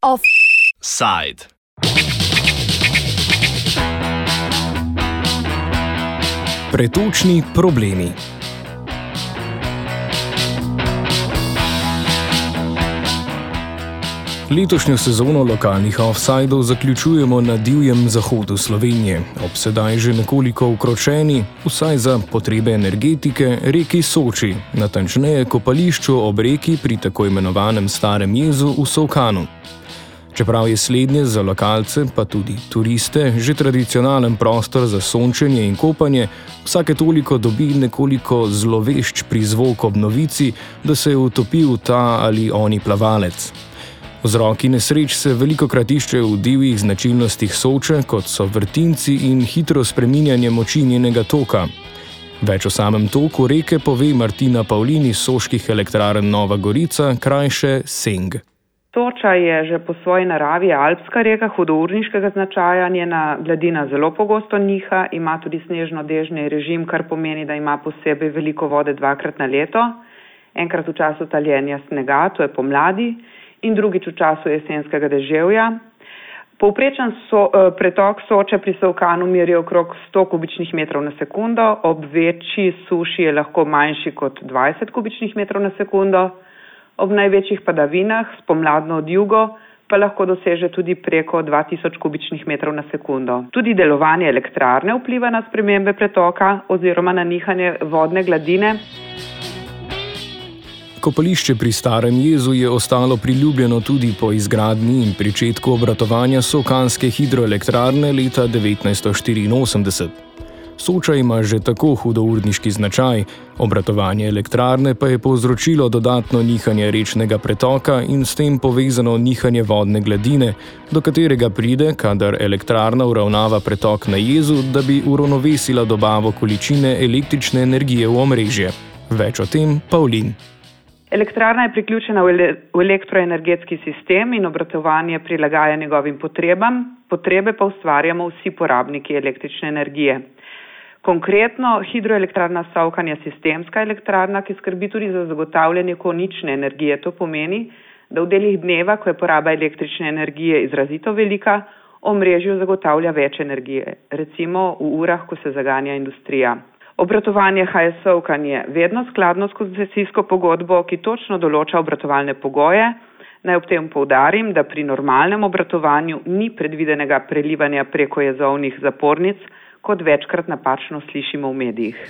Offside. Pretočni problemi. Letošnjo sezono lokalnih offsajdov zaključujemo na divjem zahodu Slovenije, ob sedaj že nekoliko ukročeni, vsaj za potrebe energetike, reki Soči, natančneje kopališču ob reki pri tako imenovanem Starem jezu v Sovkanu. Čeprav je slednje za lokalce, pa tudi turiste, že tradicionalen prostor za sončenje in kopanje, vsake toliko dobi nekoliko zlovešč prizvok ob novici, da se je utopil ta ali oni plavalec. Vzroki nesreč se veliko krat iščejo v divjih značilnostih soče, kot so vrtinci in hitro spreminjanje moči njenega toka. Več o samem toku reke pove Martina Pavlini iz Soških elektrarn Nova Gorica, krajše Seng. Soča je že po svoji naravi alpska reka hudourniškega značaja, njena gladina zelo pogosto niha, ima tudi snežno-dežni režim, kar pomeni, da ima posebej veliko vode dvakrat na leto, enkrat v času taljenja snega, to je pomladi, in drugič v času jesenskega deževja. Povprečen so, eh, pretok soče pri Sovkanu meri okrog 100 kubičnih metrov na sekundo, ob večji suši je lahko manjši kot 20 kubičnih metrov na sekundo, ob največjih padavinah, spomladno od jugo, pa lahko doseže tudi preko 2000 kubičnih metrov na sekundo. Tudi delovanje elektrarne vpliva na spremembe pretoka oziroma na nihanje vodne gladine. Kopališče pri Starem jezu je ostalo priljubljeno tudi po izgradnji in pričetku obratovanja Sokanske hidroelektrarne leta 1984. Soča ima že tako hudourniški značaj, obratovanje elektrarne pa je povzročilo dodatno nihanje rečnega pretoka in s tem povezano nihanje vodne gladine, do katerega pride, kadar elektrarna uravnava pretok na jezu, da bi uravnovesila dobavo količine električne energije v omrežje. Več o tem Pavlin. Elektrarna je priključena v elektroenergetski sistem in obratovanje prilagaja njegovim potrebam, potrebe pa ustvarjamo vsi porabniki električne energije. Konkretno, hidroelektrarna Savkan je sistemska elektrarna, ki skrbi tudi za zagotavljanje konične energije. To pomeni, da v delih dneva, ko je poraba električne energije izrazito velika, omrežju zagotavlja več energije, recimo v urah, ko se zaganja industrija. Obratovanje HSO-kan je vedno skladno s koncesijsko pogodbo, ki točno določa obratovalne pogoje. Naj ob tem poudarim, da pri normalnem obratovanju ni predvidenega prelivanja preko jezovnih zapornic, kot večkrat napačno slišimo v medijih.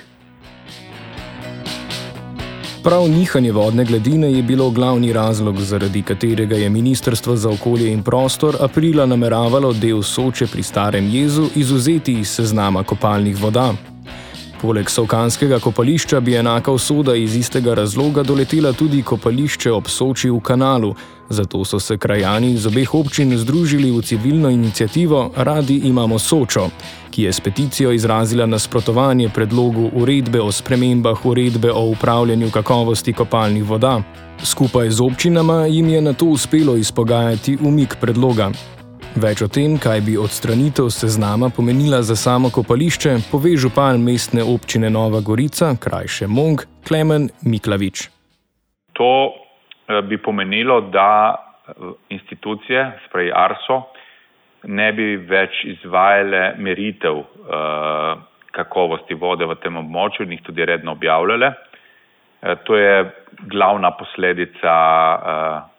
Prav nihanje vodne gladine je bilo glavni razlog, zaradi katerega je Ministrstvo za okolje in prostor aprila nameravalo del Soče pri Starem jezu izuzeti iz seznama kopalnih voda. Poleg Sovkanskega kopališča bi enaka usoda iz istega razloga doletela tudi kopališče ob Soči v kanalu, zato so se krajani iz obeh občin združili v civilno inicijativo Radi imamo Sočo, ki je s peticijo izrazila nasprotovanje predlogu uredbe o spremembah uredbe o upravljanju kakovosti kopalnih voda. Skupaj z občinama jim je na to uspelo izpogajati umik predloga. Več o tem, kaj bi odstranitev seznama pomenila za samo kopališče, pove župan mestne občine Nova Gorica, krajše Mong, Klemen Miklavič. To eh, bi pomenilo, da eh, institucije, sprej Arso, ne bi več izvajale meritev uh, kakovosti vode v tem območju in jih tudi redno objavljale. To je glavna posledica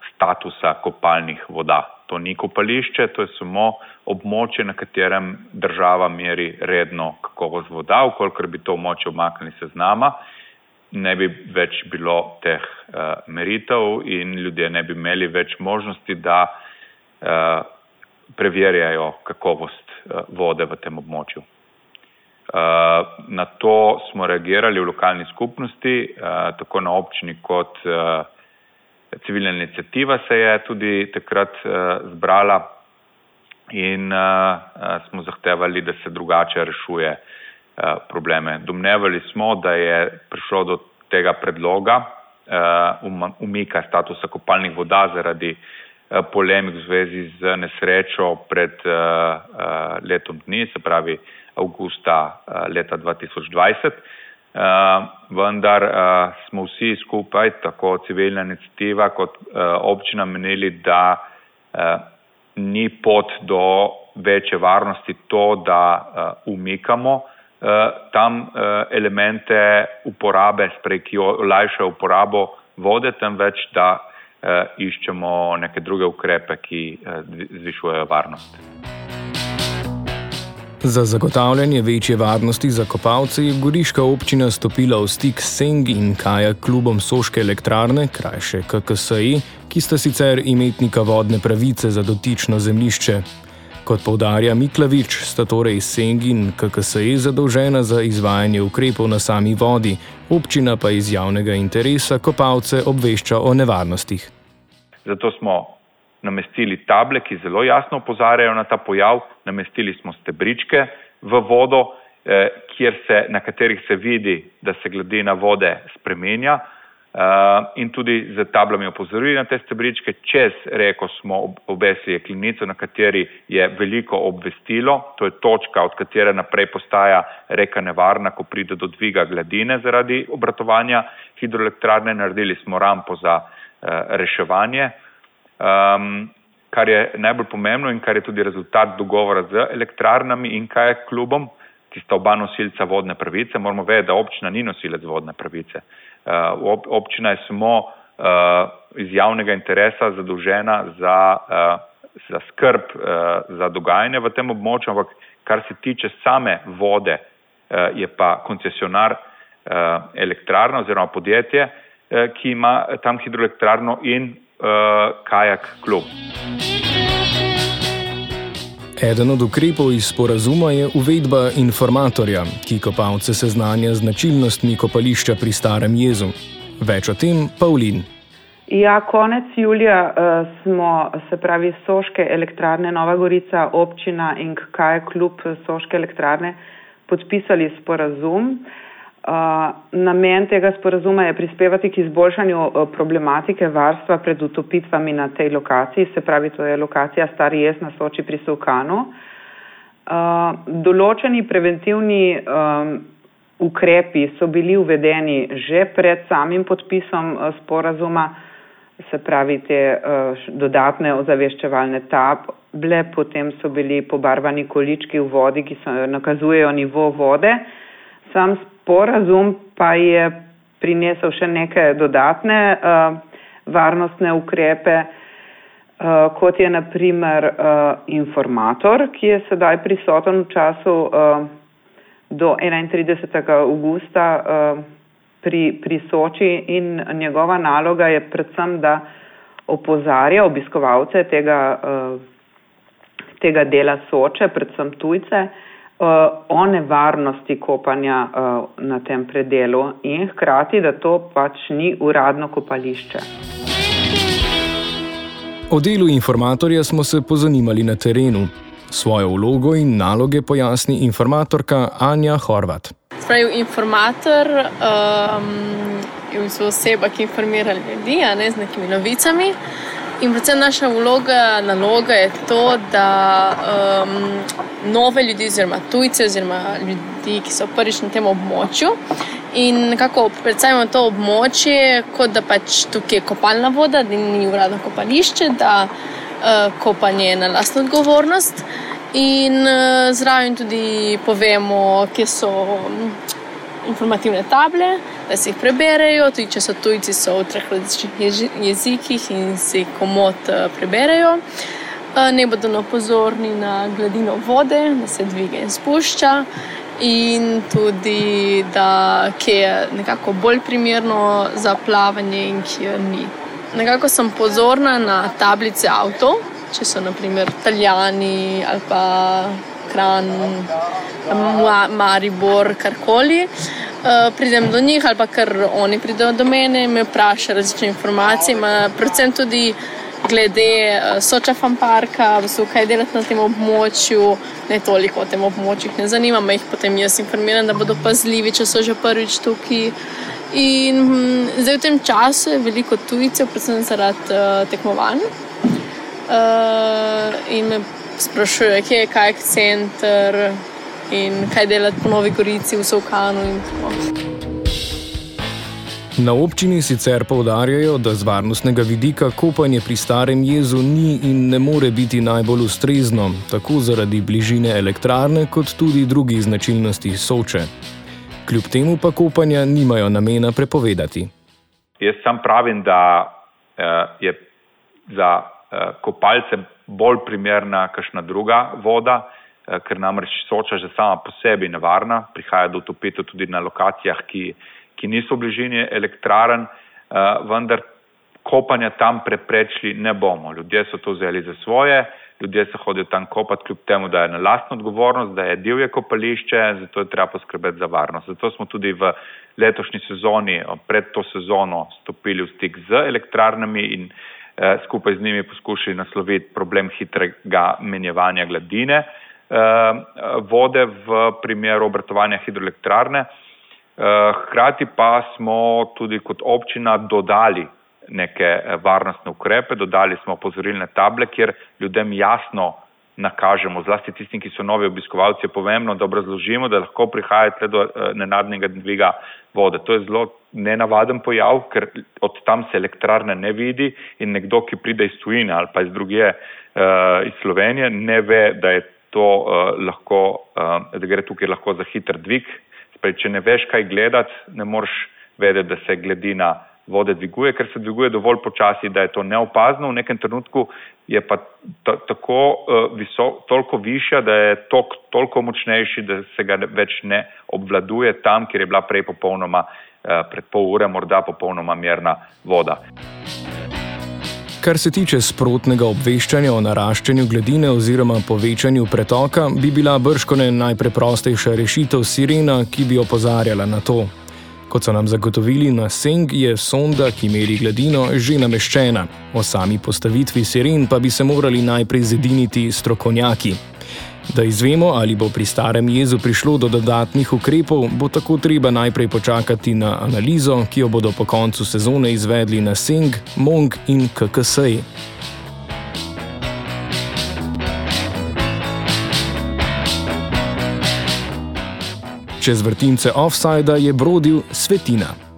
statusa kopalnih voda to ni kopališče, to je samo območje, na katerem država meri redno kakovost voda. Ukolikor bi to območje omaknili se z nama, ne bi več bilo teh uh, meritev in ljudje ne bi imeli več možnosti, da uh, preverjajo kakovost uh, vode v tem območju. Uh, na to smo reagirali v lokalni skupnosti, uh, tako na občini kot uh, civilna inicijativa se je tudi takrat uh, zbrala in uh, uh, smo zahtevali, da se drugače rešuje probleme. Domnevali smo, da je prišlo do tega predloga umika statusa kopalnih voda zaradi polemik v zvezi z nesrečo pred letom dni, se pravi avgusta leta 2020. Vendar smo vsi skupaj, tako civilna inicijativa kot občina, menili, da ni pot do večje varnosti to, da umikamo tam elemente uporabe, sprej, ki olajšajo uporabo vode, temveč da iščemo neke druge ukrepe, ki zvišujejo varnost. Za zagotavljanje večje varnosti za kopalce je Goriška občina stopila v stik s Seng in Kaja klubom Soške elektrarne, krajše KKSI, ki sta sicer imetnika vodne pravice za dotično zemljišče. Kot povdarja Miklavič, sta torej Seng in KKSI zadolžena za izvajanje ukrepov na sami vodi, občina pa iz javnega interesa kopalce obvešča o nevarnostih. Zato smo namestili table, ki zelo jasno opozarjajo na ta pojav, namestili smo stebričke v vodo, eh, se, na katerih se vidi, da se gladina vode spremenja eh, in tudi z tablami opozorili na te stebričke. Čez reko smo obesili jeklinico, na kateri je veliko obvestilo, to je točka, od katere naprej postaja reka nevarna, ko pride do dviga gladine zaradi obratovanja hidroelektrarne. Naredili smo rampo za eh, reševanje. Um, kar je najbolj pomembno in kar je tudi rezultat dogovora z elektrarnami in kaj je klubom, ki sta oba nosilca vodne pravice. Moramo vedeti, da občina ni nosilec vodne pravice. Uh, ob, občina je samo uh, iz javnega interesa zadolžena za, uh, za skrb uh, za dogajanje v tem območju, ampak kar se tiče same vode, uh, je pa koncesionar uh, elektrarna oziroma podjetje, uh, ki ima tam hidroelektrarno in kajak klub. Eden od ukrepov iz sporazuma je uvedba informatorja, ki kopalce seznanja z značilnostmi kopališča pri Starem Jezu. Več o tem, Pavlin. Ja, konec julija uh, smo, se pravi, Soške elektrarne Nova Gorica, občina in kaj klub Soške elektrarne podpisali sporazum. Uh, namen tega sporazuma je prispevati k izboljšanju problematike varstva pred utopitvami na tej lokaciji, se pravi, to je lokacija Stari Jez na Soči pri Sovkanu. Določeni preventivni ukrepi so bili uvedeni že pred samim podpisom sporazuma, se pravi, te dodatne ozaveščevalne table, potem so bili pobarvani količki v vodi, ki so, nakazujejo nivo vode. Sam sporazum pa je prinesel še neke dodatne uh, varnostne ukrepe, uh, kot je naprimer uh, informator, ki je sedaj prisoten v času uh, do 31. augusta uh, pri, pri Soči in njegova naloga je predvsem, da opozarja obiskovalce tega, uh, tega dela Soče, predvsem tujce, uh, o nevarnosti kopanja na tem predelu in hkrati, da to pač ni uradno kopališče. O delu informatorja smo se pozanimali na terenu. Svojo vlogo in naloge pojasni informatorka Anja Horvat. Spravi, informator um, je oseba, ki informira ljudi ne, z nekimi novicami. In predvsem naša vloga, naloga je to, da um, nove ljudi, oziroma tujce, oziroma ljudi, ki so prvič na tem območju. In nekako predstavljamo to območje, kot da pač tukaj je kopalna voda, da ni uradno kopališče, da uh, kopanje je na lastno odgovornost. In uh, zraven tudi povemo, kje so informativne table, da se jih preberejo, tudi če so tujci, so v treh različnih jezikih in si komod eh, preberejo. Eh, ne bodo napozorni na gladino vode, da se dviga in spušča, in tudi, da je nekako bolj primerno za plavanje in kje ni. Nekako sem pozorna na tablice avtomobilov, če so naprimer Italijani ali pa Kran, Maribor, karkoli. Uh, pridem do njih ali pa kar oni pridejo do mene in me vprašajo različne informacije, ima predvsem tudi glede uh, Soča Famparka, kaj delati na tem območju, ne toliko o tem območju, ne zanima me jih, potem jaz informiram, da bodo pazljivi, če so že prvič tukaj. In hm, zdaj v tem času je veliko tujcev, predvsem zaradi uh, tekmovanj. Uh, in me sprašujejo, kje je kaj center. In kaj delati po Novi Gorici, v Sovkanu in tako. Na občini sicer povdarjajo, da z varnostnega vidika kopanje pri starem jezu ni in ne more biti najbolj ustrezno, tako zaradi bližine elektrarne, kot tudi drugih značilnosti soče. Kljub temu pa kopanja nimajo namena prepovedati. Jaz sam pravim, da eh, je za eh, kopalce bolj primerna kakšna druga voda, ker namreč soča že sama po sebi nevarna, prihaja do utopitev tudi na lokacijah, ki ki niso v bližini elektraren, uh, vendar kopanja tam preprečili ne bomo. Ljudje so to vzeli za svoje, ljudje se hodijo tam kopati, kljub temu, da je na lastno odgovornost, da je divje kopališče, zato je treba poskrbeti za varnost. Zato smo tudi v letošnji sezoni, pred to sezono, stopili v stik z elektrarnami in eh, skupaj z njimi poskušali nasloviti problem hitrega menjevanja gladine eh, vode v primeru obratovanja hidroelektrarne. Eh, hkrati pa smo tudi kot občina dodali neke eh, varnostne ukrepe, dodali smo opozorilne table, kjer ljudem jasno nakažemo, zlasti tistim, ki so novi obiskovalci, je pomembno, da obrazložimo, da lahko prihajate do eh, nenadnega dviga vode. To je zelo nenavaden pojav, ker od tam se elektrarne ne vidi in nekdo, ki pride iz tujine ali pa iz druge, iz Slovenije, ne ve, da je to lahko, da gre tukaj lahko za hiter dvig Prej, če ne veš, kaj gledati, ne moreš vedeti, da se gladina vode dviguje, ker se dviguje dovolj počasi, da je to neopazno. V nekem trenutku je pa tako uh, visok, toliko višja, da je tok toliko močnejši, da se ga več ne obvladuje tam, kjer je bila prej popolnoma, uh, pred pol ure, morda popolnoma mirna voda. Kar se tiče sprotnega obveščanja o naraščanju gladine oziroma povečanju pretoka, bi bila brškone najpreprostejša rešitev sirena, ki bi opozarjala na to. Kot so nam zagotovili na Seng, je sonda, ki meri gladino, že nameščena. O sami postavitvi siren pa bi se morali najprej zediniti strokovnjaki. Da izvemo, ali bo pri starem jezu prišlo do dodatnih ukrepov, bo tako treba najprej počakati na analizo, ki jo bodo po koncu sezone izvedli na Seng, Mong in KKS. Čez vrtince offsajda je brodil svetina.